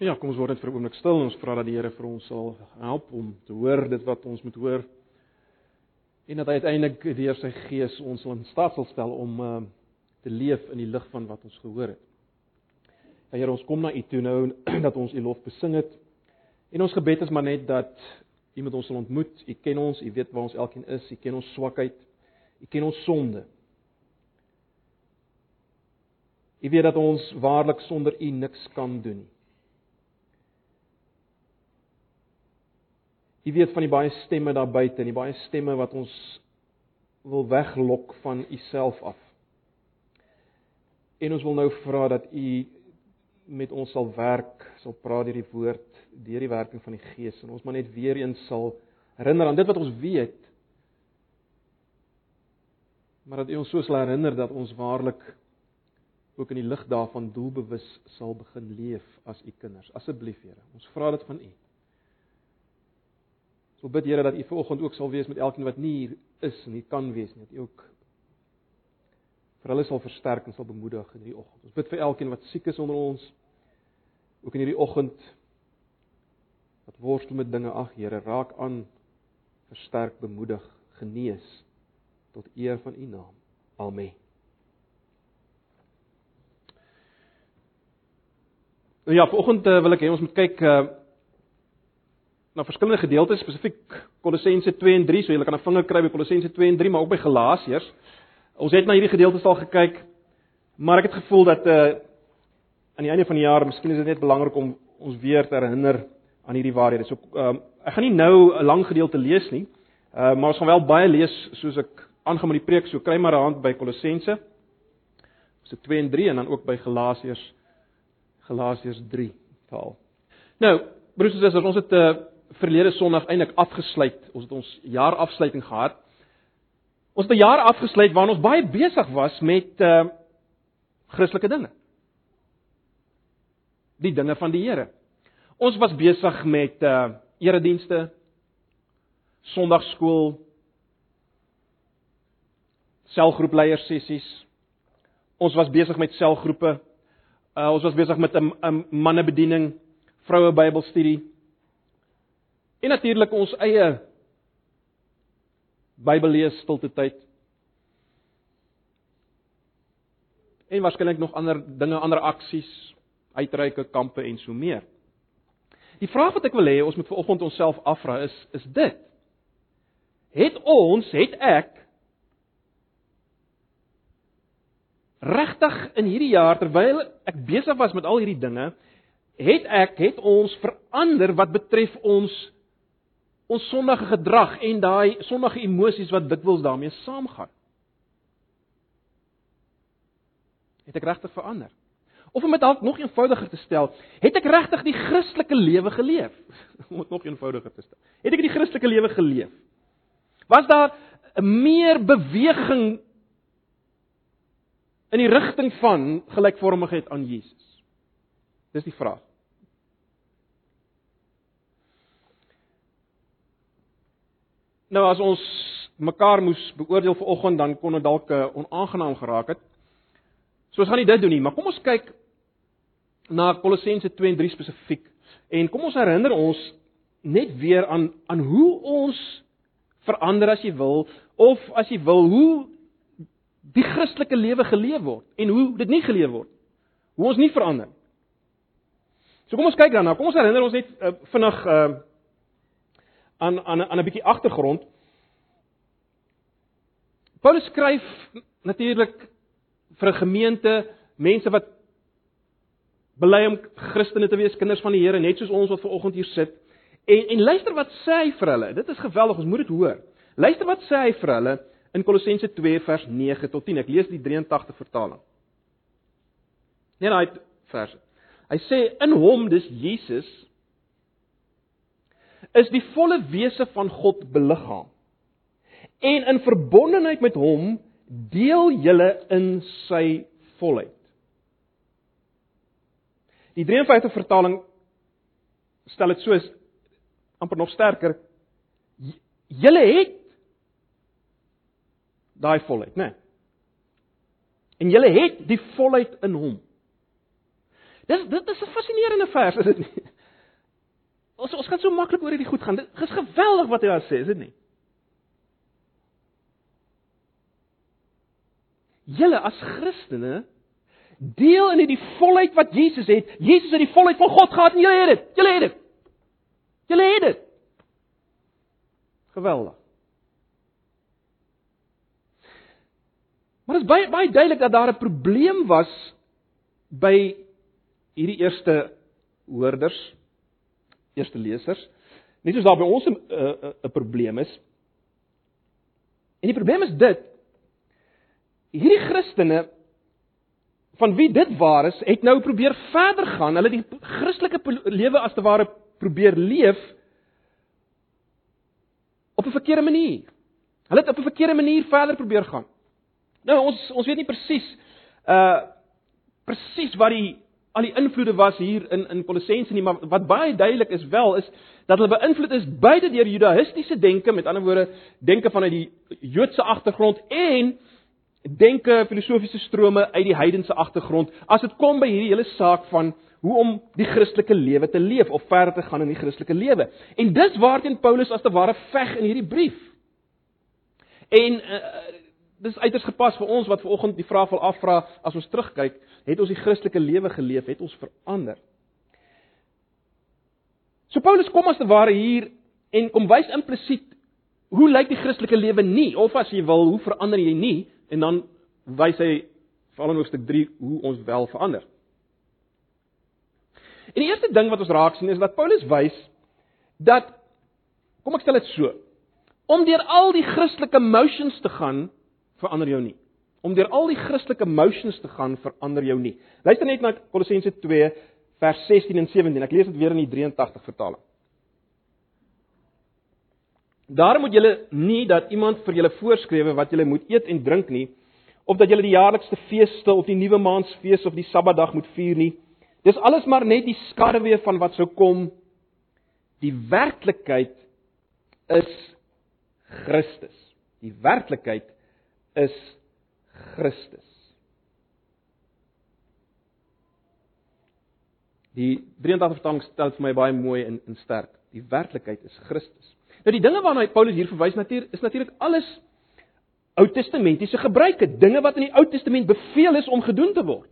Ja, kom ons word net vir 'n oomblik stil en ons vra dat die Here vir ons sal help om te hoor dit wat ons moet hoor. En dat hy uiteindelik deur sy gees ons in staat sal stel om uh, te leef in die lig van wat ons gehoor het. Ja, Here, ons kom na U toe nou dat ons U lof besing het. En ons gebed is maar net dat U met ons sal ontmoet. U ken ons, U weet waar ons elkeen is, U ken ons swakheid, U ken ons sonde. U weet dat ons waarlik sonder U niks kan doen nie. U weet van die baie stemme daar buite, die baie stemme wat ons wil weglok van U self af. En ons wil nou vra dat U met ons sal werk, sal praat deur die woord, deur die werking van die Gees en ons maar net weer eens sal herinner aan dit wat ons weet. Maar dat U ons so sal herinner dat ons waarlik ook in die lig daarvan doelbewus sal begin leef as U kinders. Asseblief Here, ons vra dit van U. So bid Here dat U vanoggend ook sal wees met elkeen wat nie hier is en nie kan wees nie, dat U ook vir hulle sal versterk en sal bemoedig in hierdie oggend. Ons bid vir elkeen wat siek is onder ons ook in hierdie oggend wat worstel met dinge. Ag Here, raak aan, versterk, bemoedig, genees tot eer van U naam. Amen. Nou ja, vanoggend uh, wil ek hê ons moet kyk uh, na verskillende gedeeltes, spesifiek Kolossense 2 en 3, so jy kan 'n vinger kry by Kolossense 2 en 3, maar ook by Galasiërs. Ons het na hierdie gedeeltes al gekyk, maar ek het gevoel dat uh aan die einde van die jaar, miskien is dit net belangrik om ons weer te herinner aan hierdie waarhede. So uh ek gaan nie nou 'n lang gedeelte lees nie, uh maar ons gaan wel baie lees soos ek aangaan met die preek, so kry maar 'n hand by Kolossense. So 2 en 3 en dan ook by Galasiërs Galasiërs 3 taal. Nou, broers en susters, ons het 'n uh, verlede Sondag eintlik afgesluit. Ons het ons jaarafsluiting gehad. Ons het 'n jaar afgesluit waarin ons baie besig was met uh Christelike dinge. Die dinge van die Here. Ons was besig met uh eredienste, Sondagskool, selgroepleiers sessies. Ons was besig met selgroepe. Uh ons was besig met 'n 'n mannebediening, vroue Bybelstudie. En natuurlik ons eie Bybel lees stilte tyd. En waarskynlik nog ander dinge, ander aksies, uitreike kampe en so meer. Die vraag wat ek wil hê ons moet vanoggend onsself afvra is is dit. Het ons, het ek regtig in hierdie jaar terwyl ek besig was met al hierdie dinge, het ek het ons verander wat betref ons ons sondige gedrag en daai sondige emosies wat dikwels daarmee saamgaan. Het ek regtig verander? Of om dit dalk nog eenvoudiger te stel, het ek regtig die Christelike lewe geleef? Om dit nog eenvoudiger te stel. Het ek die Christelike lewe geleef? Was daar 'n meer beweging in die rigting van gelykvormigheid aan Jesus? Dis die vraag. Nou as ons mekaar moes beoordeel vanoggend dan kon dit dalk uh, onaangenaam geraak het. So ons gaan nie dit doen nie, maar kom ons kyk na Kolossense 2 en 3 spesifiek. En kom ons herinner ons net weer aan aan hoe ons verander as jy wil of as jy wil hoe die Christelike lewe geleef word en hoe dit nie geleef word. Hoe ons nie verander. So kom ons kyk dan nou. Kom ons herinner ons net uh, vinnig uh aan aan aan 'n bietjie agtergrond. Paulus skryf natuurlik vir 'n gemeente, mense wat bely om Christene te wees, kinders van die Here, net soos ons wat ver oggend hier sit. En en luister wat sê hy vir hulle. Dit is geweldig, ons moet dit hoor. Luister wat sê hy vir hulle in Kolossense 2 vers 9 tot 10. Ek lees die 83 vertaling. Net daai vers. Hy sê in hom dis Jesus is die volle wese van God beliggaam. En in verbondenheid met hom deel julle in sy volheid. Die 53 vertaling stel dit soos amper nog sterker. Julle het daai volheid, né? Nee. En julle het die volheid in hom. Dis dit is 'n fascinerende vers, is dit nie? Ons ons gaan so maklik oor hierdie goed gaan. Dit is geweldig wat hy daar sê, is dit nie? Julle as Christene deel in die volheid wat Jesus het. Jesus het die volheid van God gehad en julle het dit. Julle het dit. Julle het dit. Geweldig. Maar dit is baie baie duidelik dat daar 'n probleem was by hierdie eerste hoorders, eerste lesers. Net soos daar by ons 'n 'n probleem is. En die probleem is dit hierdie Christene van wie dit waar is, het nou probeer verder gaan. Hulle die Christelike lewe as te ware probeer leef op 'n verkeerde manier. Hulle het op 'n verkeerde manier verder probeer gaan. Nou ons ons weet nie presies uh presies wat die al die invloede was hier in in Kolossense nie, maar wat baie duidelik is wel is dat hulle beïnvloed is beide deur judaïstiese denke, met ander woorde denke vanuit die Joodse agtergrond en denke filosofiese strome uit die heidense agtergrond as dit kom by hierdie hele saak van hoe om die Christelike lewe te leef of verder te gaan in die Christelike lewe. En dis waarteen Paulus as te ware veg in hierdie brief. En uh, dis uiters gepas vir ons wat ver oggend die vraag wil afvra as ons terugkyk, het ons die Christelike lewe geleef, het ons verander. So Paulus kom as te ware hier en kom wys implisiet hoe lyk die Christelike lewe nie of as jy wil, hoe verander jy nie En dan wys hy veral in hoofstuk 3 hoe ons wel verander. En die eerste ding wat ons raak sien is dat Paulus wys dat kom ek stel dit so, om deur al die Christelike motions te gaan verander jou nie. Om deur al die Christelike motions te gaan verander jou nie. Luister net na Kolossense 2 vers 16 en 17. Ek lees dit weer in die 83 vertaling. Daarom moet julle nie dat iemand vir julle voorskrywe wat julle moet eet en drink nie, of dat julle die jaarlikste feeste of die nuwe maansfees of die Sabbatdag moet vier nie. Dis alles maar net die skaduwee van wat sou kom. Die werklikheid is Christus. Die werklikheid is Christus. Die 83 vertaling stel vir my baie mooi en, en sterk. Die werklikheid is Christus. Nou die dinge waarna Paulus hier verwys natuurlik is natuurlik alles Ou Testamentiese gebruike, dinge wat in die Ou Testament beveel is om gedoen te word.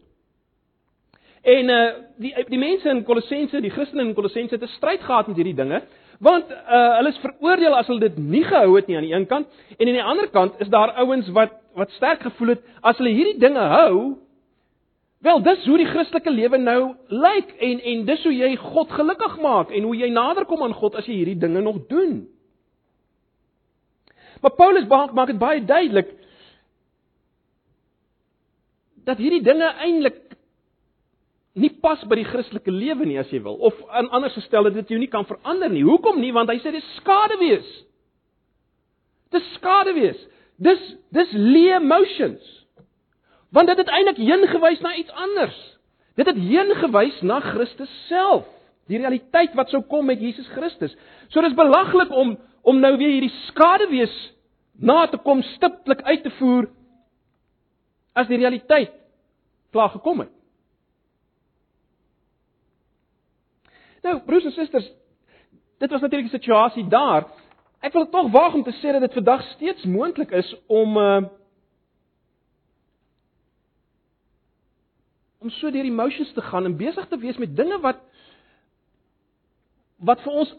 En uh die die mense in Kolossense, die Christene in Kolossense het 'n stryd gehad met hierdie dinge, want uh hulle is veroordeel as hulle dit nie gehou het nie aan die een kant en aan die ander kant is daar ouens wat wat sterk gevoel het as hulle hierdie dinge hou, wel dis hoe die Christelike lewe nou lyk en en dis hoe jy God gelukkig maak en hoe jy nader kom aan God as jy hierdie dinge nog doen. Maar Paulus maak dit baie duidelik dat hierdie dinge eintlik nie pas by die Christelike lewe nie as jy wil of in ander gestel dit jou nie kan verander nie. Hoekom nie? Want hy sê dis skade wees. Dis skade wees. Dis dis leë emotions. Want dit het eintlik heen gewys na iets anders. Dit het heen gewys na Christus self, die realiteit wat sou kom met Jesus Christus. So dis belaglik om om nou weer hierdie skaduwees na te kom stiptelik uit te voer as die realiteit klaar gekom het. Nou, broers en susters, dit was natuurlik 'n situasie daar. Ek wil tog waag om te sê dat dit vandag steeds moontlik is om uh om so deur emotions te gaan en besig te wees met dinge wat wat vir ons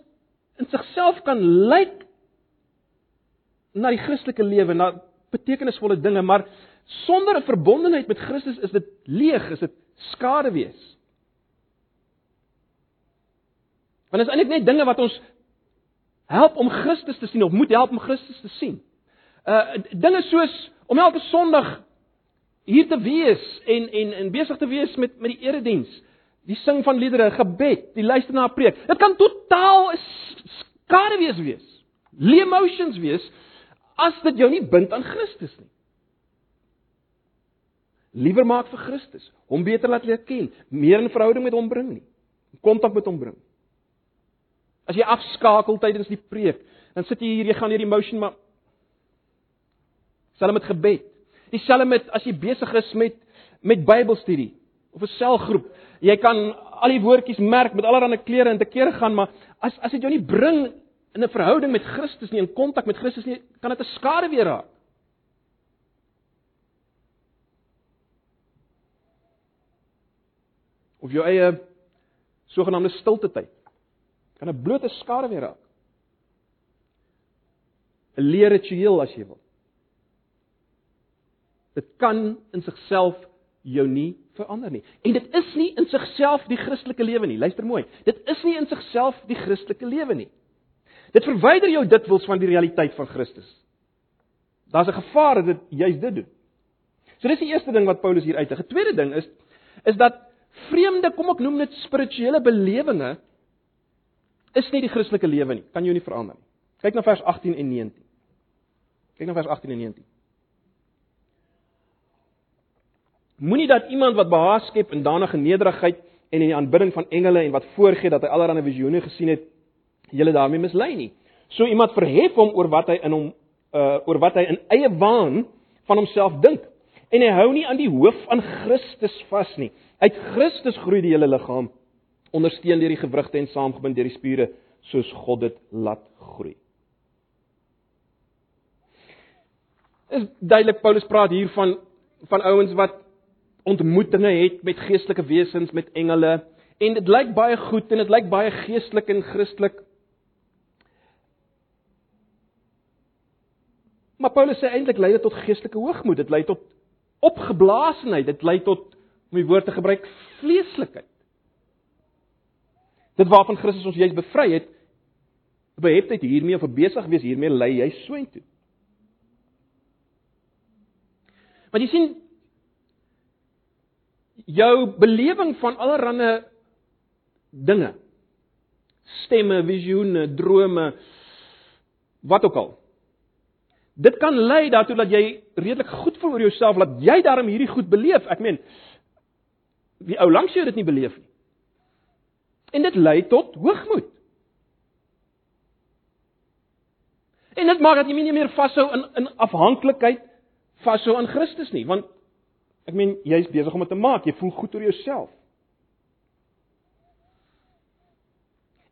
in sigself kan lyk na die Christelike lewe, na betekenisvolle dinge, maar sonder 'n verbondenheid met Christus is dit leeg, is dit skade wees. Want dit is eintlik net dinge wat ons help om Christus te sien of moet help om Christus te sien. Uh dinge soos om elke Sondag hier te wees en en en besig te wees met met die erediens, die sing van liedere, gebed, die luister na 'n preek. Dit kan totaal skade wees wees. Lee emotions wees as dit jou nie bind aan Christus nie. Liewer maak vir Christus, hom beter laat leer ken, meer in verhouding met hom bring nie. Kontak met hom bring. As jy afskakel tydens die preek, dan sit jy hier, jy gaan hierdie emotion maar selfs met gebed. Dieselfde met as jy besig is met met Bybelstudie. of 'n selgroep. Jy kan al die woordjies merk met allerlei kleure en te kere gaan, maar as as dit jou nie bring in 'n verhouding met Christus nie, in kontak met Christus nie, kan dit 'n skade weer raak. Of jou eie sogenaamde stilte tyd kan 'n blote skade weer raak. 'n Leer ritueel as jy wil. Dit kan in sigself jou nie verander nie. En dit is nie in sigself die Christelike lewe nie. Luister mooi. Dit is nie in sigself die Christelike lewe nie. Dit verwyder jou ditwils van die realiteit van Christus. Daar's 'n gevaar dat dit juist dit doen. So dis die eerste ding wat Paulus hier uitlig. 'n Tweede ding is is dat vreemde, kom ek noem dit spirituele belewinge is nie die Christelike lewe nie. Kan jou nie verander nie. Kyk na vers 18 en 19. Kyk na vers 18 en 19. Moenie dat iemand wat behaag skep in daardie nederigheid en in die aanbidding van engele en wat voorgee dat hy allerlei visioene gesien het, julle daarmee mislei nie. So iemand verhef hom oor wat hy in hom uh oor wat hy in eie waan van homself dink en hy hou nie aan die hoof aan Christus vas nie. Uit Christus groei die hele liggaam ondersteun deur die gewrigte en saamgebind deur die spiere soos God dit laat groei. Is duidelik Paulus praat hier van van ouens wat ontmoetinge het met geestelike wesens, met engele en dit lyk baie goed en dit lyk baie geestelik en Christelik. Maar Paulus sê eintlik lei dit tot geestelike hoogmoed, dit lei tot opgeblaasenheid, dit lei tot om die woord te gebruik vleeslikheid. Dit waarvan Christus ons juis bevry het, beheptheid hiermee of besig wees hiermee lei jy soontoe. Maar jy sien jou belewing van allerlei dinge stemme, visioene, drome wat ook al Dit kan lei daartoe dat jy redelik goed voel oor jouself, dat jy daarom hierdie goed beleef. Ek meen, die ou langs jou het dit nie beleef nie. En dit lei tot hoogmoed. En dit maak dat jy nie meer vashou in in afhanklikheid vashou aan Christus nie, want ek meen jy's besig om dit te maak, jy voel goed oor jouself.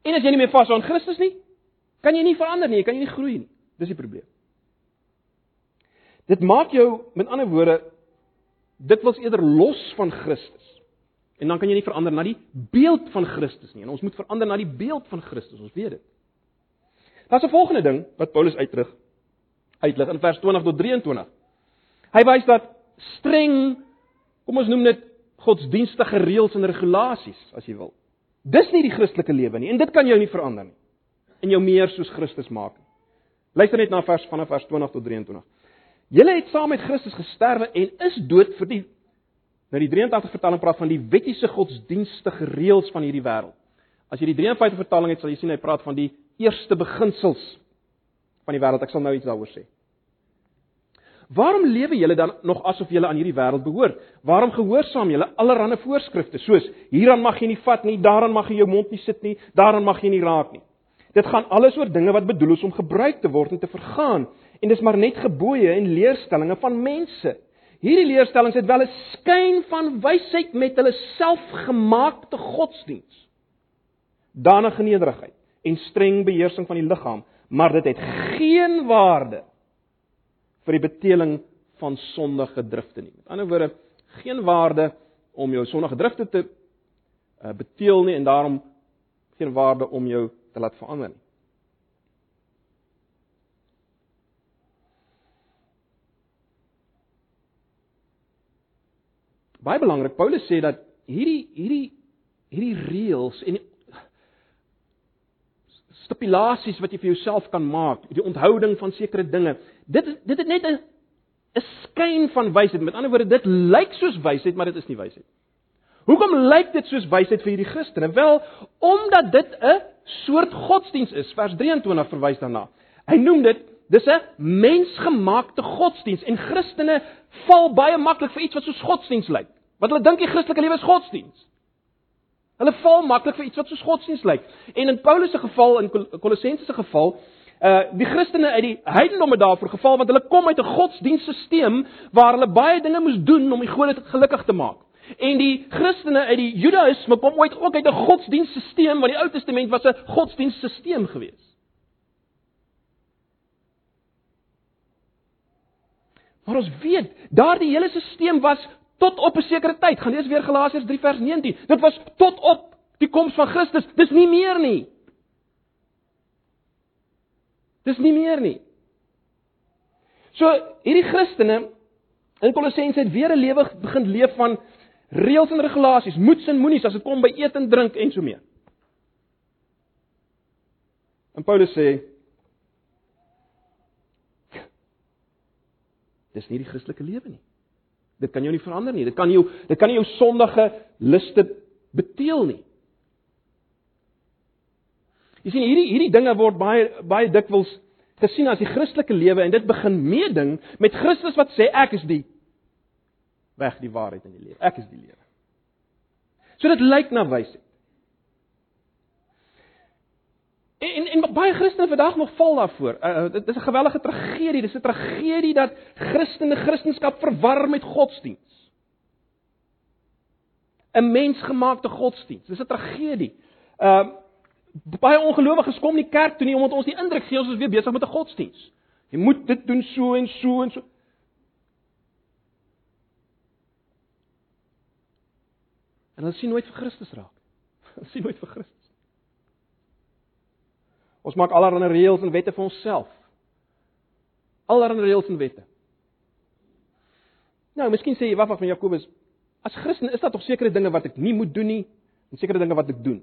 En as jy nie meer vashou aan Christus nie, kan jy nie verander nie, jy kan nie groei nie. Dis die probleem. Dit maak jou met ander woorde dit was eerder los van Christus. En dan kan jy nie verander na die beeld van Christus nie. En ons moet verander na die beeld van Christus, ons weet dit. Daar's 'n volgende ding wat Paulus uitrig uitlig in vers 20 tot 23. Hy wys dat streng, kom ons noem dit godsdienstige reëls en regulasies, as jy wil. Dis nie die Christelike lewe nie en dit kan jou nie verander nie. En jou meer soos Christus maak. Luister net na vers vanaf vers 20 tot 23. Julle het saam met Christus gesterwe en is dood vir die nou die 83 vertaling praat van die wettiese godsdienstige reëls van hierdie wêreld. As jy die 53 vertaling het, sal jy sien hy praat van die eerste beginsels van die wêreld. Ek sal nou iets daaroor sê. Waarom lewe julle dan nog asof julle aan hierdie wêreld behoort? Waarom gehoorsaam julle allerlei voorskrifte soos hieraan mag jy nie vat nie, daaraan mag jy jou mond nie sit nie, daaraan mag jy nie raak nie. Dit gaan alles oor dinge wat bedoel is om gebruik te word en te vergaan en dis maar net gebooie en leerstellings van mense. Hierdie leerstellings het wel 'n skyn van wysheid met hulle selfgemaakte godsdiens. Daarna genederigheid en streng beheersing van die liggaam, maar dit het geen waarde vir die beteeling van sondige drifte nie. Met ander woorde, geen waarde om jou sondige drifte te uh, beteel nie en daarom geen waarde om jou te laat verander nie. Baie belangrik. Paulus sê dat hierdie hierdie hierdie reëls en stipulasies wat jy vir jouself kan maak, die onthouding van sekere dinge, dit dit het net 'n 'n skyn van wysheid. Met ander woorde, dit lyk soos wysheid, maar dit is nie wysheid. Hoekom lyk dit soos wysheid vir hierdie Christene? Wel, omdat dit 'n soort godsdiens is. Vers 23 verwys daarna. Hy noem dit dis 'n mensgemaakte godsdiens en Christene val baie maklik vir iets wat soos godsdiens lyk. Wat hulle dink die Christelike lewe is godsdiens. Hulle val maklik vir iets wat soos godsdiens lyk. En in Paulus se geval en Kolossense se geval, uh die Christene uit die heidendom het daarvoor geval want hulle kom uit 'n godsdienstelsel waar hulle baie dinge moes doen om die gode gelukkig te maak. En die Christene uit die Judaïsme kom ooit ook uit 'n godsdienststelsel, want die Ou Testament was 'n godsdienststelsel geweest. Maar ons weet, daardie hele stelsel was tot op 'n sekere tyd. Gaan lees weer Galasiërs 3 vers 19. Dit was tot op die koms van Christus. Dis nie meer nie. Dis nie meer nie. So hierdie Christene in Kolossense het weer 'n lewe begin leef van reëls en regulasies, moets en moenies as dit kom by eet en drink en so mee. En Paulus sê Dis nie die Christelike lewe nie. Dit kan jou nie verander nie. Dit kan jou dit kan nie jou sondige liste beteel nie. Jy sien hierdie hierdie dinge word baie baie dikwels gesien as die Christelike lewe en dit begin meeding met Christus wat sê ek is die weg, die waarheid en die lewe. Ek is die lewe. So dit lyk na wysheid. En en baie Christene vandag nog val daarvoor. Uh, dit is 'n gewellige tragedie. Dit is 'n tragedie dat Christene Christendom verwar met godsdiens. 'n Mensgemaakte godsdiens. Dis 'n tragedie. Ehm uh, baie ongelowiges kom nie kerk toe nie omdat ons die indruk gee ons is weer besig met 'n godsdiens. Jy moet dit doen so en so en so. En hulle sien nooit vir Christus raak. Hulle sien nooit vir Christus. Ons maak allerlei reëls en wette vir onsself. Allerlei reëls en wette. Nou, miskien sê jy wat van Jakobus, as Christen is daar tog sekere dinge wat ek nie moet doen nie en sekere dinge wat ek doen.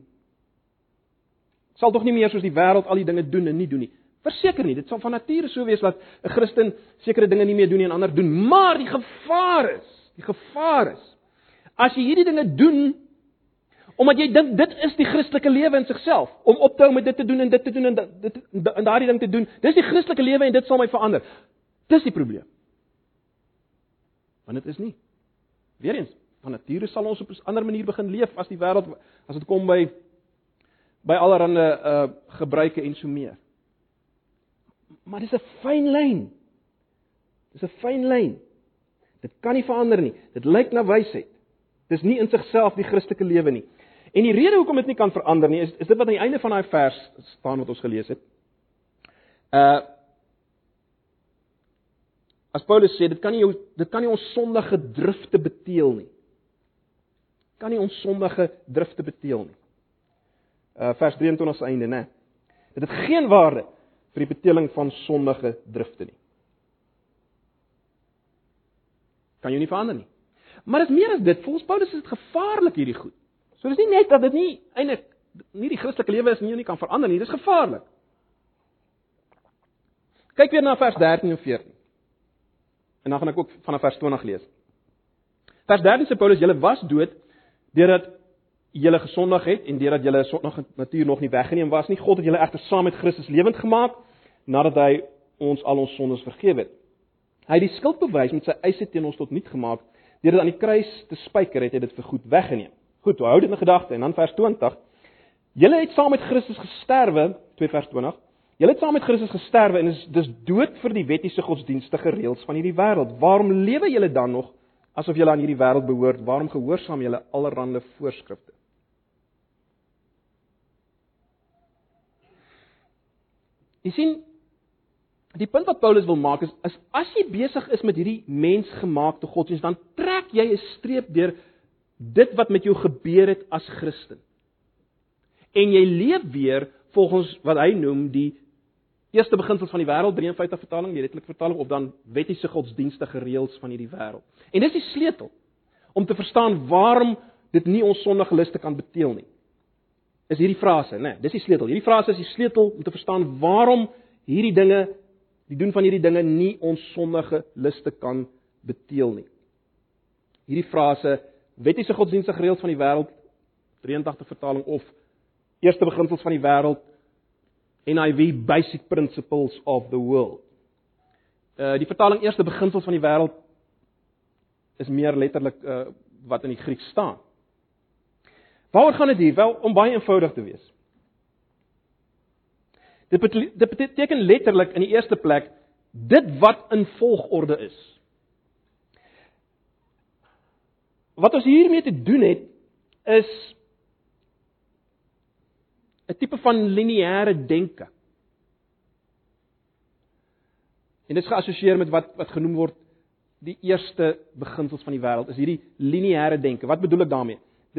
Ek sal tog nie meer soos die wêreld al die dinge doen en nie doen nie. Verseker nie, dit sal van nature so wees dat 'n Christen sekere dinge nie meer doen nie en ander doen, maar die gevaar is, die gevaar is as jy hierdie dinge doen Omdat jy dink dit is die Christelike lewe in sigself om op te hou met dit te doen en dit te doen en dit en daardie ding te doen. Dis die Christelike lewe en dit sal my verander. Dis die probleem. Want dit is nie. Weerens, van nature sal ons op 'n ander manier begin leef as die wêreld as dit kom by by allerlei uh gebruike en so meer. Maar dis 'n fyn lyn. Dis 'n fyn lyn. Dit kan nie verander nie. Dit lyk na wysheid. Dis nie in sigself die Christelike lewe nie. En die rede hoekom dit nie kan verander nie is is dit wat aan die einde van daai vers staan wat ons gelees het. Uh As Paulus sê dit kan nie jou dit kan nie ons sondige drifte beteel nie. Kan nie ons sondige drifte beteel nie. Uh vers 23 se einde, né? Dit het geen waarde vir die beteling van sondige drifte nie. Kan jy nie verander nie. Maar dit is meer as dit. Volgens Paulus is dit gevaarlik hierdie goed. So dis nie net dat dit nie eintlik nie die Christelike lewe is nie, jy nie kan verander nie, dis gevaarlik. Kyk weer na vers 13 en 14. En dan gaan ek ook vanaf vers 20 lees. Vers 13 sê Paulus: "Julle was dood deurdat julle gesondig het en deurdat julle sondige natuur nog nie weggeneem was nie. God het julle egter saam met Christus lewend gemaak nadat hy ons al ons sondes vergewe het. Hy het die skuldbewys met sy eise teen ons tot niet gemaak. Deur dit aan die kruis te spyker het hy dit vir goed weggeneem. Goed, hou dit in gedagte en dan vers 20. Julle het saam met Christus gesterwe, 2 vers 20. Julle het saam met Christus gesterwe en is dis dood vir die wettiese godsdienstige reëls van hierdie wêreld. Waarom lewe julle dan nog asof julle aan hierdie wêreld behoort? Waarom gehoorsaam julle allerlei voorskrifte? Jy sien, die punt wat Paulus wil maak is, is as jy besig is met hierdie mensgemaakte godsdienst, dan trek jy 'n streep deur dit wat met jou gebeur het as Christen. En jy leef weer volgens wat hy noem die eerste beginsels van die wêreld 53 vertaling, die letterlike vertaling of dan wettiese godsdienstige reëls van hierdie wêreld. En dis die sleutel om te verstaan waarom dit nie ons sondige liste kan beteel nie. Is hierdie frase, né? Nee, dis die sleutel. Hierdie frase is die sleutel om te verstaan waarom hierdie dinge, die doen van hierdie dinge nie ons sondige liste kan beteel nie. Hierdie frase wettiese godsdienstige reëls van die wêreld 83 vertaling of eerste beginsels van die wêreld NIV basic principles of the world. Uh die vertaling eerste beginsels van die wêreld is meer letterlik uh wat in die Grieks staan. Waaroor gaan dit hier? Wel om baie eenvoudig te wees. Dit beteken letterlik in die eerste plek dit wat in volgorde is. wat ons hiermee te doen het is 'n tipe van lineêre denke. En dit is geassosieer met wat wat genoem word die eerste beginsels van die wêreld is hierdie lineêre denke. Wat bedoel ek daarmee?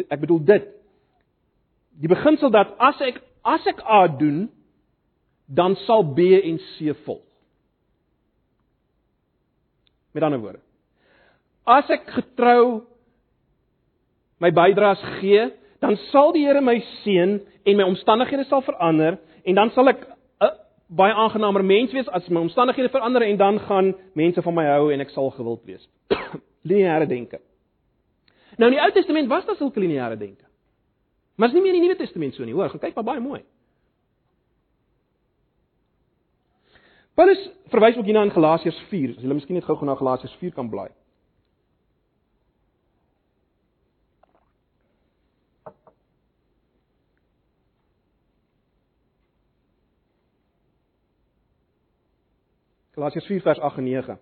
Ek bedoel dit. Die beginsel dat as ek as ek A doen, dan sal B en C volg. Met ander woorde, as ek getrou my bydraes gee, dan sal die Here my seën en my omstandighede sal verander en dan sal ek 'n baie aangenaamer mens wees as my omstandighede verander en dan gaan mense van my hou en ek sal gewild wees. lineêre denke. Nou in die Ou Testament was daar sulke lineêre denke. Maar is nie meer in die Nuwe Testament so nie, hoor, gaan kyk maar baie mooi. Paulus verwys ook hierna in Galasiërs 4. As jy miskien net gou-gou na Galasiërs 4 kan blaai. Galasiërs 4 vers 8 en 9.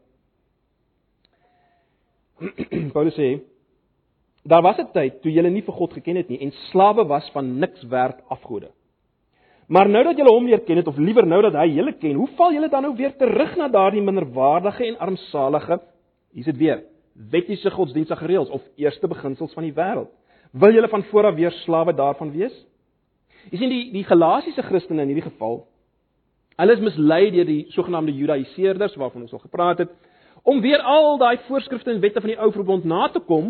Paulus sê: Daar was 'n tyd toe julle nie vir God geken het nie en slawe was van niks werd afgode. Maar nou dat julle hom leer ken het of liewer nou dat hy julle ken, hoe val julle dan nou weer terug na daardie minderwaardige en armsalige, hier's dit weer, wettiese godsdienstige reëls of eerste beginsels van die wêreld? Wil julle van voor af weer slawe daarvan wees? Jy sien die die Galasiese Christene in hierdie geval Hulle is mislei deur die sogenaamde Judaiseerders waarvan ons al gepraat het om weer al daai voorskrifte en wette van die ou verbond na te kom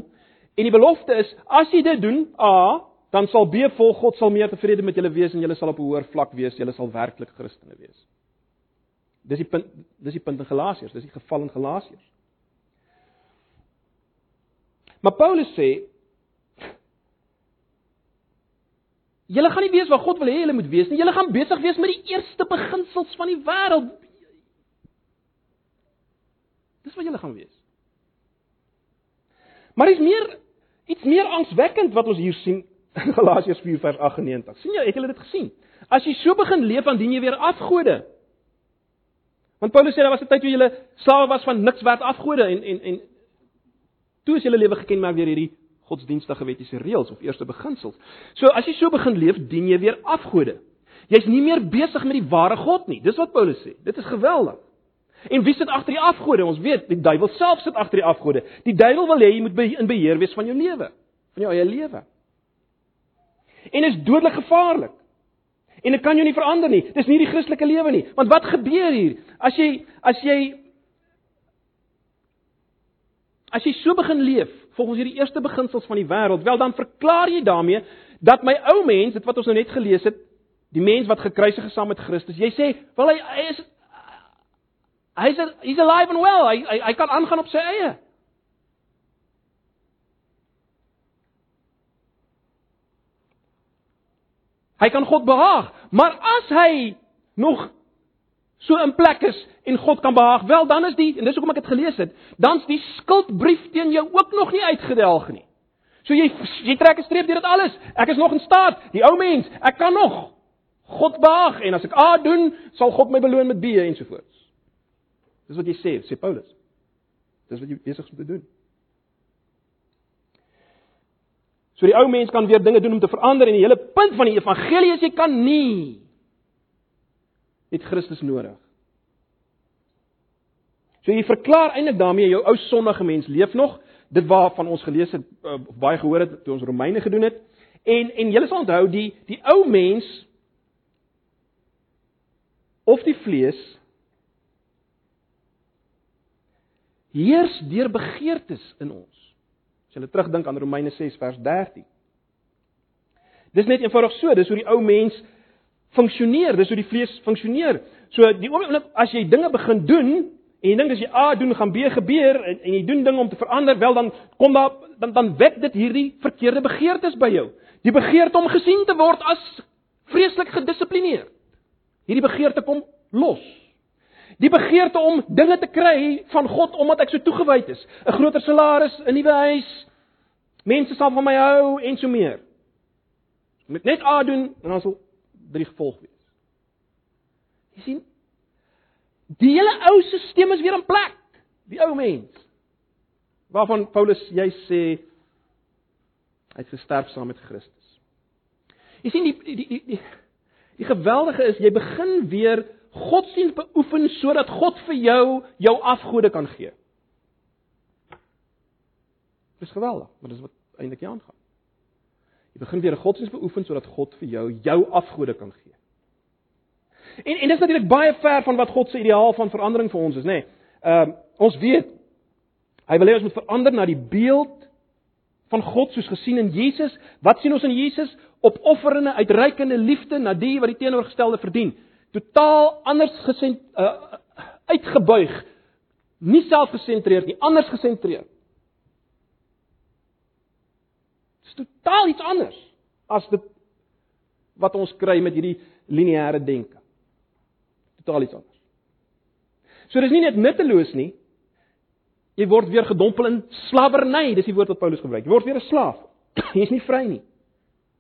en die belofte is as jy dit doen, A, dan sal B vol God sal meer tevrede met julle wees en julle sal op 'n hoër vlak wees, julle sal werklik Christene wees. Dis die punt, dis die punt in Galasiërs, dis die geval in Galasiërs. Maar Paulus sê Julle gaan nie weet wat God wil hê julle moet wees nie. Julle gaan besig wees met die eerste beginsels van die wêreld. Dis wat julle gaan wees. Maar is meer iets meer angswekkend wat ons hier sien Galasiërs 4 vers 98. sien jy, het julle dit gesien? As jy so begin leef, dan dien jy weer afgode. Want Paulus sê daar was 'n tyd toe jy slawe was van niks werd afgode en en en toe is julle lewe gekenmerk deur hierdie godsdienstige wettiese reëls of eerste beginsels. So as jy so begin leef, dien jy weer afgode. Jy's nie meer besig met die ware God nie. Dis wat Paulus sê. Dit is geweldig. En wie sit agter die afgode? Ons weet, die duiwel self sit agter die afgode. Die duiwel wil hê jy moet in beheer wees van jou lewe, van jou eie lewe. En is dodelik gevaarlik. En dit kan jou nie verander nie. Dis nie die Christelike lewe nie. Want wat gebeur hier? As jy as jy as jy so begin leef, volgens hierdie eerste beginsels van die wêreld, wel dan verklaar jy daarmee dat my ou mens, dit wat ons nou net gelees het, die mens wat gekruisig is saam met Christus, jy sê, wel hy, hy is hy's he's alive and well. Hy hy, hy kan aangaan op sy eie. Hy kan God behaag, maar as hy nog so in plek is en God kan behaag, wel dan is die en dis hoekom ek dit gelees het, dan's die skuldbrief teen jou ook nog nie uitgedelg nie. So jy jy trek 'n streep deur dit alles. Ek is nog in staat, die ou mens, ek kan nog God behaag en as ek A doen, sal God my beloon met B ensovoorts. Dis wat jy sê, sê Paulus. Dis wat jy besig is om te doen. So die ou mens kan weer dinge doen om te verander en die hele punt van die evangelie is jy kan nie het Christus nodig. So jy verklaar eintlik daarmee jou ou sondige mens leef nog, dit waarvan ons gelees het uh, baie gehoor het toe ons Romeine gedoen het. En en julle sal onthou die die ou mens of die vlees heers deur begeertes in ons. As jy terugdink aan Romeine 6 vers 13. Dis net eenvoudig so, dis hoe die ou mens funksioneer, dis hoe die vlees funksioneer. So die oomblik as jy dinge begin doen en jy dink as jy A doen gaan B gebeur en, en jy doen dinge om te verander, wel dan kom daar dan dan wek dit hierdie verkeerde begeertes by jou. Die begeerte om gesien te word as vreeslik gedissiplineerd. Hierdie begeerte kom los. Die begeerte om dinge te kry van God omdat ek so toegewyd is, 'n groter salaris, 'n nuwe huis, mense sal van my hou en so meer. Met net A doen en dan sal drie gevolg wees. Jy sien, die hele ou stelsel is weer in plek. Die ou mens waarvan Paulus jy sê Hy het gesterf saam met Christus. Jy sien die die die die, die geweldige is jy begin weer godsdienst beoefen sodat God vir jou jou afgode kan gee. Dis geweldig, maar dis wat eintlik hier aangaan. Jy begin weer 'n godsdienst beoefen sodat God vir jou jou afgode kan gee. En en dis natuurlik baie ver van wat God se ideaal van verandering vir ons is, nê. Nee. Ehm uh, ons weet hy wil hê ons moet verander na die beeld van God soos gesien in Jesus. Wat sien ons in Jesus? Opofferende, uitreikende liefde na die wat die teenoorgestelde verdien. Totaal anders gesent uh, uitgebuig. Nie selfgesentreerd nie, anders gesentreerd. Dis totaal iets anders as dit wat ons kry met hierdie lineêre denke. Totaal iets anders. So dis nie net nutteloos nie. Jy word weer gedompel in slawerny, dis die woord wat Paulus gebruik. Jy word weer 'n slaaf. Jy's nie vry nie.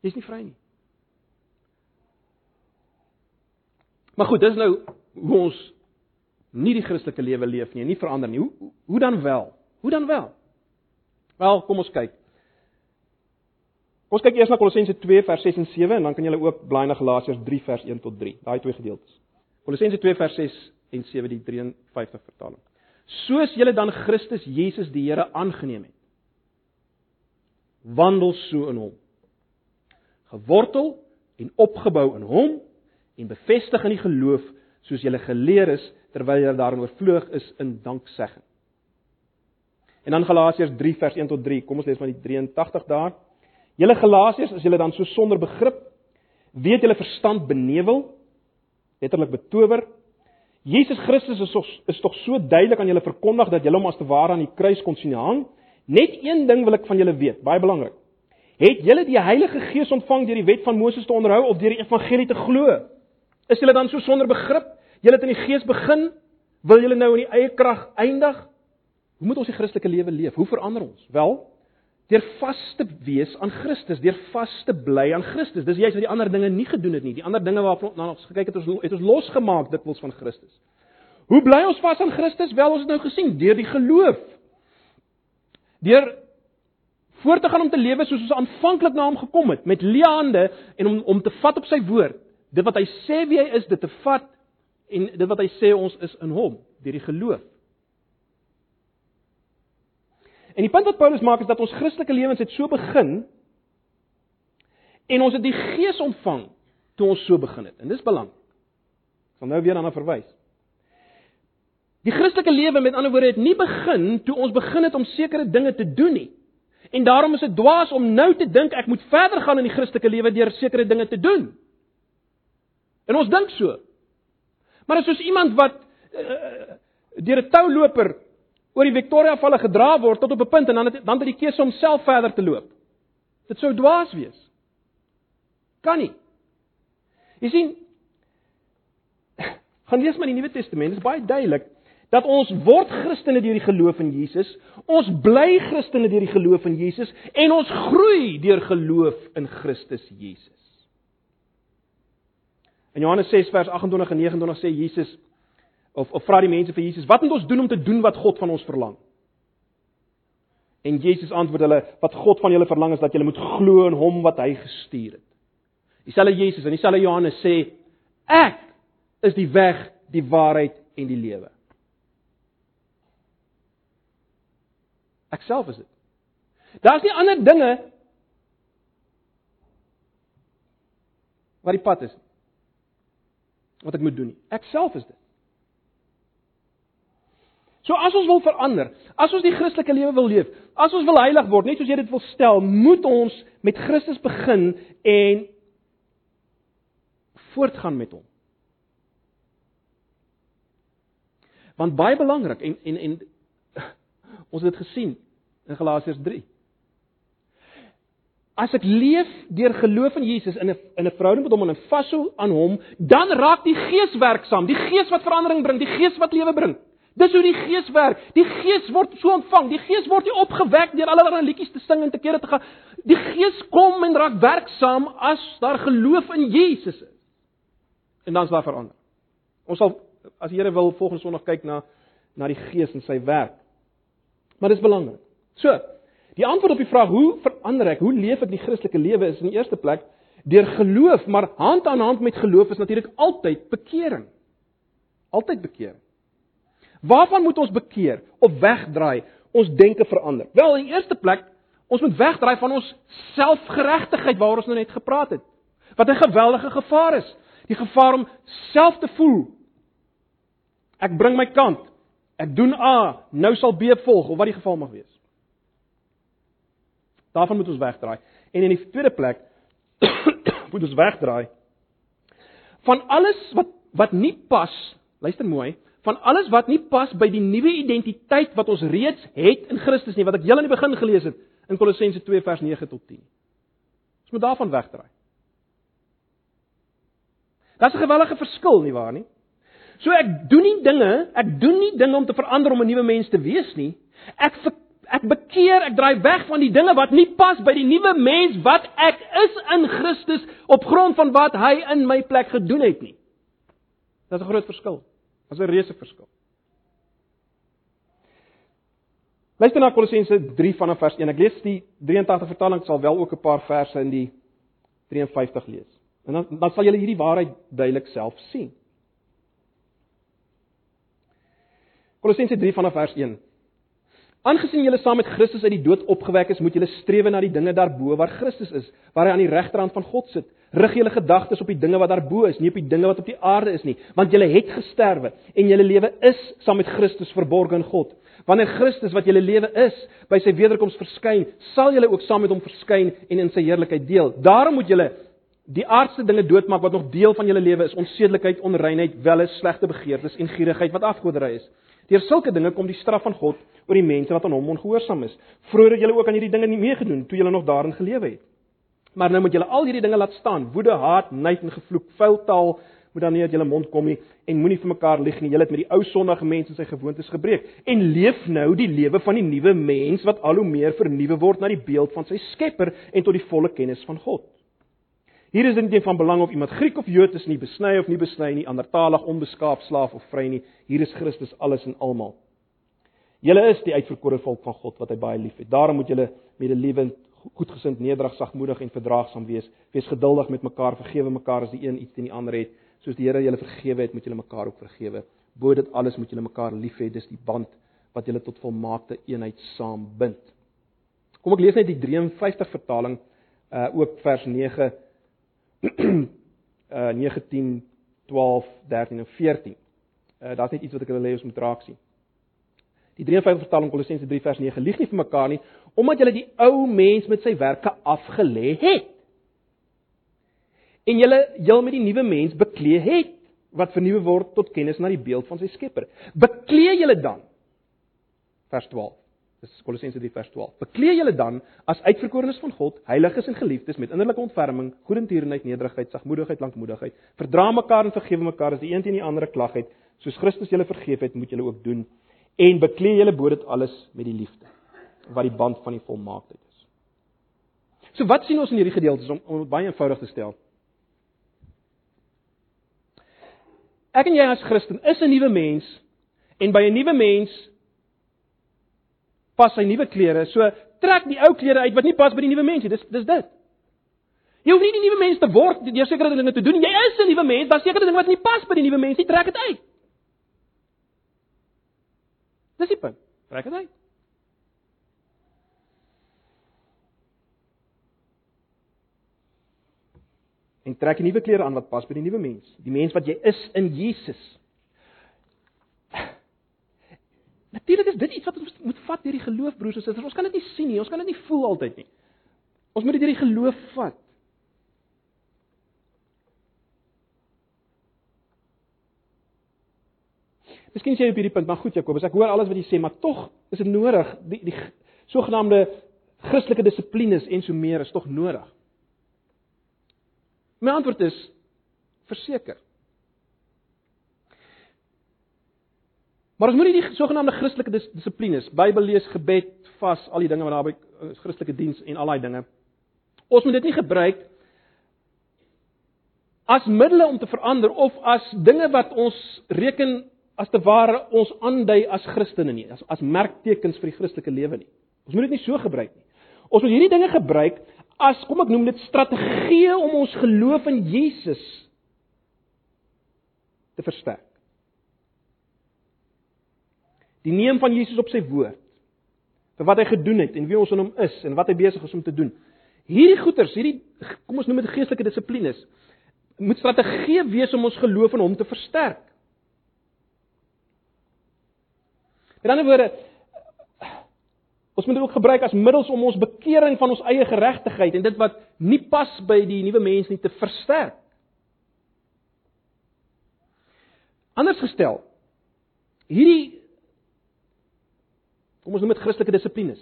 Jy's nie vry nie. Maar goed, dis nou hoe ons nie die Christelike lewe leef nie, nie verander nie. Hoe hoe dan wel? Hoe dan wel? Wel, kom ons kyk. Ons kyk eers na Kolossense 2 vers 6 en 7 en dan kan jy ook blaai na Galasiërs 3 vers 1 tot 3. Daai twee gedeeltes. Kolossense 2 vers 6 en 7 die 53 vertaling. Soos julle dan Christus Jesus die Here aangeneem het. Wandel so in hom. Gewortel en opgebou in hom en bevestig in die geloof soos julle geleer is terwyl julle daarin oorvloeg is in danksegging. En dan Galasiërs 3 vers 1 tot 3. Kom ons lees maar die 83 daar. Julle Galasiërs, as julle dan so sonder begrip, weet julle verstand benewel, letterlik betower. Jesus Christus is tog is tog so duidelik aan julle verkondig dat julle hom as te ware aan die kruis kon sien hang. Net een ding wil ek van julle weet, baie belangrik. Het julle die Heilige Gees ontvang deur die wet van Moses te onderhou of deur die evangelie te glo? Is julle dan so sonder begrip? Julle het in die Gees begin, wil julle nou in die eie krag eindig? Hoe moet ons die Christelike lewe leef? Hoe verander ons? Wel, deur vas te wees aan Christus, deur vas te bly aan Christus. Dis juist wat die ander dinge nie gedoen het nie. Die ander dinge waarop ons gekyk het, ons het ons losgemaak dikwels van Christus. Hoe bly ons vas aan Christus? Wel, ons het nou gesien deur die geloof. Deur voort te gaan om te lewe soos ons aanvanklik na hom gekom het, met leeande en om om te vat op sy woord. Dit wat hy sê wie hy is, dit te vat en dit wat hy sê ons is in hom, deur die geloof. En die punt wat Paulus maak is dat ons Christelike lewens het so begin en ons het die Gees ontvang toe ons so begin het. En dis belangrik. Ek sal nou weer daarna verwys. Die Christelike lewe met ander woorde het nie begin toe ons begin het om sekere dinge te doen nie. En daarom is dit dwaas om nou te dink ek moet verder gaan in die Christelike lewe deur sekere dinge te doen. En ons dink so. Maar as soos iemand wat uh, deur 'n touloper oor die Victoria valle gedra word tot op 'n punt en dan het, dan het die keuse om self verder te loop. Dit sou dwaas wees. Kan nie. Jy sien gaan lees maar die Nuwe Testament, dit is baie duidelik dat ons word Christene deur die geloof in Jesus, ons bly Christene deur die geloof in Jesus en ons groei deur geloof in Christus Jesus. In Johannes 6 vers 28 en 29 sê Jesus of of vra die mense vir Jesus, wat moet ons doen om te doen wat God van ons verlang? En Jesus antwoord hulle, wat God van julle verlang is dat julle moet glo in hom wat hy gestuur het. Dieselfde Jesus en dieselfde Johannes sê, ek is die weg, die waarheid en die lewe. Ek self is dit. Daar's nie ander dinge wat die pad is wat ek moet doen nie. Ek self is dit. So as ons wil verander, as ons die Christelike lewe wil leef, as ons wil heilig word, net soos jy dit wil stel, moet ons met Christus begin en voortgaan met hom. Want baie belangrik en en en ons het dit gesien in Galasiërs 3. As ek leef deur geloof in Jesus in 'n in 'n verhouding met hom en vashou aan hom, dan raak die Gees werksaam, die Gees wat verandering bring, die Gees wat lewe bring. Dis hoe die Gees werk. Die Gees word so ontvang. Die Gees word nie opgewek deur allerlei liedjies te sing en te kere te gaan. Die Gees kom en raak werksaam as daar geloof in Jesus is. En dan is daar verander. Ons sal as die Here wil volgende Sondag kyk na na die Gees en sy werk. Maar dis belangrik. So, Die antwoord op die vraag hoe verander ek, hoe leef ek die Christelike lewe is in die eerste plek deur geloof, maar hand aan hand met geloof is natuurlik altyd bekering. Altyd bekering. Waarvan moet ons bekeer of wegdraai? Ons denke verander. Wel, in die eerste plek, ons moet wegdraai van ons selfgeregtigheid waaroor ons nou net gepraat het. Wat 'n geweldige gevaar is. Die gevaar om self te voel. Ek bring my kant. Ek doen A, nou sal B volg of wat die geval mag wees. Daarvan moet ons wegdraai. En in die tweede plek moet ons wegdraai van alles wat wat nie pas, luister mooi, van alles wat nie pas by die nuwe identiteit wat ons reeds het in Christus nie, wat ek julle aan die begin gelees het in Kolossense 2 vers 9 tot 10. Ons moet daarvan wegdraai. Daar's 'n gewellige verskil nie waar nie? So ek doen nie dinge, ek doen nie dinge om te verander om 'n nuwe mens te wees nie. Ek ek bekeer, ek draai weg van die dinge wat nie pas by die nuwe mens wat ek is in Christus op grond van wat hy in my plek gedoen het nie. Dit is 'n groot verskil. Dit is 'n reuse verskil. Luister na Kolossense 3 vanaf vers 1. Ek lees die 83 vertaling, ek sal wel ook 'n paar verse in die 53 lees. En dan dan sal julle hierdie waarheid duidelik self sien. Kolossense 3 vanaf vers 1. Aangesien julle saam met Christus uit die dood opgewek is, moet julle streef na die dinge daarbo waar Christus is, waar hy aan die regterhand van God sit. Rig julle gedagtes op die dinge wat daarbo is, nie op die dinge wat op die aarde is nie, want julle het gesterwe en julle lewe is saam met Christus verborg in God. Wanneer Christus wat julle lewe is, by sy wederkoms verskyn, sal julle ook saam met hom verskyn en in sy heerlikheid deel. Daarom moet julle die aardse dinge doodmaak wat nog deel van julle lewe is, onsedelikheid, onreinheid, welle, slegte begeertes en gierigheid wat afgoderry is. Deur sulke dinge kom die straf van God oor die mense wat aan hom ongehoorsaam is. Vroeger het julle ook aan hierdie dinge nie meegedoen toe julle nog daarin gelewe het. Maar nou moet julle al hierdie dinge laat staan: woede, haat, nait en gevloek, vuil taal moet dan nie uit julle mond kom nie en moenie vir mekaar lieg nie. Julle het met die ou sondige mens en sy gewoontes gebreek en leef nou die lewe van die nuwe mens wat al hoe meer vernuwe word na die beeld van sy Skepper en tot die volle kennis van God. Hier is dit nie van belang of iemand Griek of Jood is nie, besny of nie besny nie, andertalig, onbeskaaf, slaaf of vry nie. Hier is Christus alles en almal. Julle is die uitverkore volk van God wat hy baie liefhet. Daarom moet julle medelewend, goedgesind, nederig, sagmoedig en verdraagsaam wees. Wees geduldig met mekaar, vergewe mekaar as die een iets teen die ander het. Soos die Here julle vergewe het, moet julle mekaar ook vergewe. Bo dit alles moet julle mekaar lief hê. Dis die band wat julle tot volmaakte eenheid saambind. Kom ek lees net die 53 vertaling uh ook vers 9 uh 19 12 13 en 14. Uh daar's net iets wat ek wil hê ons moet raak sien. Die 53 vertaling Kolossense 3 vers 9 lieg nie vir mekaar nie omdat julle die ou mens met sy werke afgelê het. En julle jul met die nuwe mens beklee het wat vernuwe word tot kennis na die beeld van sy Skepper. Beklee julle dan vers 12 Dis Kolossense 3 vers 12. Beklee julle dan as uitverkorenes van God, heiliges en geliefdes met innerlike ontferming, goedertierenheid, nederigheid, sagmoedigheid, lankmoedigheid. Verdra mekaar en vergewe mekaar as die een teen die ander klag het, soos Christus julle vergeef het, moet julle ook doen. En beklee julle bo dit alles met die liefde, wat die band van die volmaaktheid is. So wat sien ons in hierdie gedeeltes om om baie eenvoudig te stel? Ek en jy as Christen is 'n nuwe mens en by 'n nuwe mens pas sy nuwe klere. So trek die ou klere uit wat nie pas by die nuwe mens nie. Dis dis dit. Jy hoef nie die nuwe mens te word deur sekere dinge te doen. Jy is 'n nuwe mens, daar's sekere dinge wat nie pas by die nuwe mens nie. Trek dit uit. Dis die punt. Trek dit uit. En trek 'n nuwe klere aan wat pas by die nuwe mens, die mens wat jy is in Jesus. Natuurlik is dit iets wat ons moet vat deur die geloof broers en susters. Ons kan dit nie sien nie, ons kan dit nie voel altyd nie. Ons moet dit deur die geloof vat. Miskien sê jy op hierdie punt, maar goed Jakobus, ek hoor alles wat jy sê, maar tog is dit nodig die die sogenaamde Christelike dissiplines en so meer is tog nodig. My antwoord is verseker. Maar ons moet nie die sogenaamde Christelike dis, dissiplines, Bybel lees, gebed, vas, al die dinge wat daarby uh, Christelike diens en al daai dinge. Ons moet dit nie gebruik as middele om te verander of as dinge wat ons reken as te ware ons aandui as Christene nie, as as merktekens vir die Christelike lewe nie. Ons moet dit nie so gebruik nie. Ons moet hierdie dinge gebruik as kom ek noem dit strategieë om ons geloof in Jesus te versterk. Die neem van Jesus op sy woord vir wat hy gedoen het en wie ons in hom is en wat hy besig is om te doen. Hierdie goeters, hierdie kom ons noem dit geestelike dissiplines, moet strategie wees om ons geloof in hom te versterk. Met ander woorde, ons moet dit ook gebruik as middels om ons bekering van ons eie geregtigheid en dit wat nie pas by die nuwe mens nie te versterk. Anders gestel, hierdie kom ons noem dit Christelike dissiplines.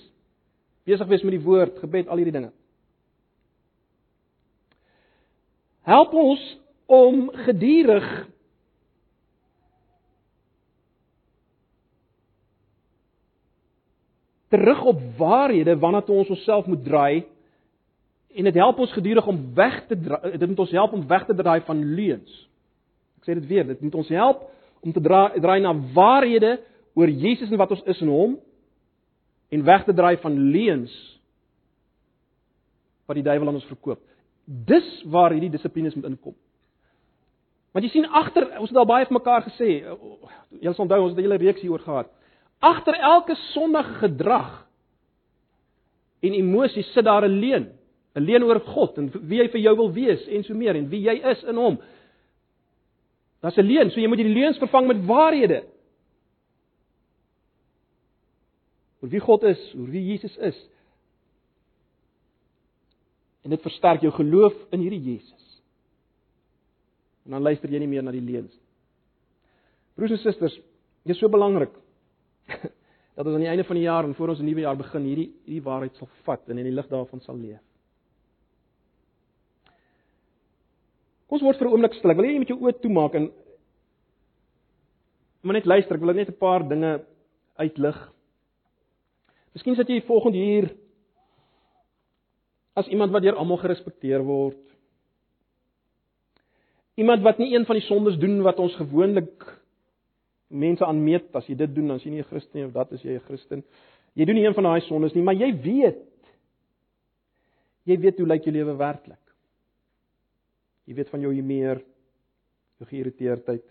Besig wees met die woord, gebed, al hierdie dinge. Help ons om gedurig terug op waarhede wanneer toe ons onsself moet draai en dit help ons gedurig om weg te draai dit moet ons help om weg te draai van leuns. Ek sê dit weer, dit moet ons help om te draai, draai na waarhede oor Jesus en wat ons is in hom en weg te draai van leuns wat die duiwel aan ons verkoop. Dis waar hierdie dissiplines moet inkom. Want jy sien agter, ons het al baie vir mekaar gesê, jy sal onthou ons het 'n hele reeks hieroor gehad. Agter elke sondige gedrag en emosie sit daar 'n leuen, 'n leuen oor God en wie hy vir jou wil wees en so meer en wie jy is in hom. Daar's 'n leuen, so jy moet die leuns vervang met waarhede. Oor wie God is, oor wie Jesus is. En dit versterk jou geloof in hierdie Jesus. En dan luister jy nie meer na die leuns nie. Broers en susters, dit is so belangrik dat ons aan die einde van die jaar en voor ons 'n nuwe jaar begin hierdie hierdie waarheid sal vat en in die lig daarvan sal leef. Ons word vir 'n oomblik stil. Ek wil hê jy moet jou oë toemaak en maar net luister. Ek wil net 'n paar dinge uitlig. Miskien sit jy volgende hier as iemand wat deur almal gerespekteer word. Iemand wat nie een van die sondes doen wat ons gewoonlik mense aanmeet as jy dit doen dan is jy nie 'n Christen nie of dat is jy 'n Christen. Jy doen nie een van daai sondes nie, maar jy weet jy weet hoe lyk jou lewe werklik. Jy weet van jou humeur, jou geïrriteerdheid.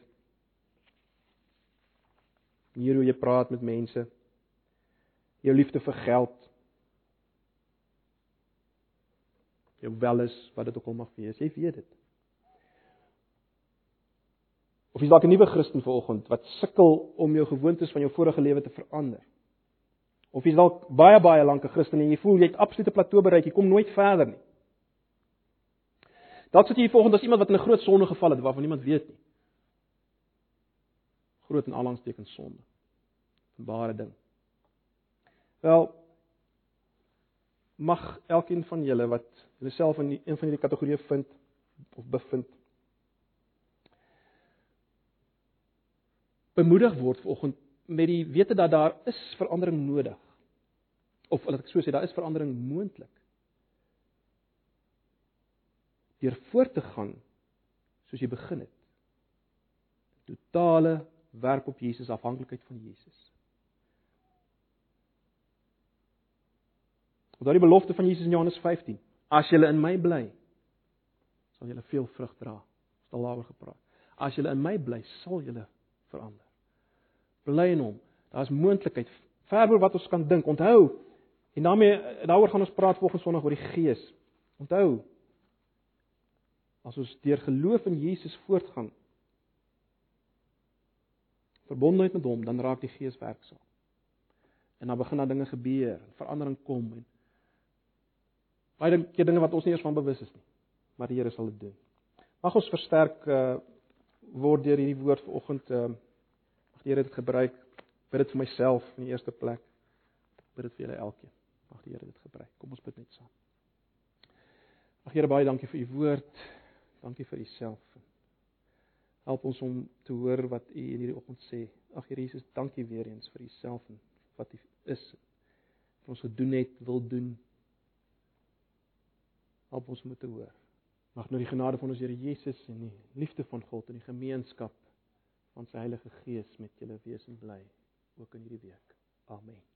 Hier hoe jy praat met mense. Jou liefde vir geld. Jou welis wat dit ook al mag wees, jy weet dit. Of jy's dalk 'n nuwe Christen vanoggend wat sukkel om jou gewoontes van jou vorige lewe te verander. Of jy's dalk baie baie lank 'n Christen en jy voel jy het absolute plateau bereik, jy kom nooit verder nie. Dalk sit jy hier vanoggend as iemand wat in 'n groot sonde geval het waarvan niemand weet nie. Groot en alangsteken sonde. 'n Ware ding. Wel mag elkeen van julle wat jouself in een van hierdie kategorieë vind of bevind bemoedig word vanoggend met die wete dat daar is verandering nodig. Of laat ek so sê, daar is verandering moontlik. Deur voort te gaan soos jy begin het. Totale werk op Jesus afhanklikheid van Jesus. Wat daardie belofte van Jesus in Johannes 15. As julle in my bly, sal julle veel vrug dra. Ons het al daaroor gepraat. As julle in my bly, sal julle verander. Bly in hom. Daar's moontlikheid ver oor wat ons kan dink. Onthou en daarmee daaroor gaan ons praat volgende Sondag oor die Gees. Onthou as ons deur geloof in Jesus voortgaan verbondenheid met hom, dan raak die Gees werksaam. En dan begin daar dinge gebeur, verandering kom en baie dinge wat ons nie eers van bewus is nie. Maar die Here sal dit doen. Mag ons versterk uh, word deur hierdie woord vanoggend uh mag die Here dit gebruik. Bid dit vir myself in die eerste plek. Bid dit vir julle elkeen. Mag die Here dit gebruik. Kom ons bid net saam. Ag Here baie dankie vir u woord. Dankie vir u self. Help ons om te hoor wat u in hierdie oggend sê. Ag Here Jesus, dankie weer eens vir u self en wat u is. Vir ons gedoen het, wil doen. Help ons om te hoor. Mag nou die genade van ons Here Jesus en die liefde van God en die gemeenskap van sy Heilige Gees met julle wees en bly ook in hierdie week. Amen.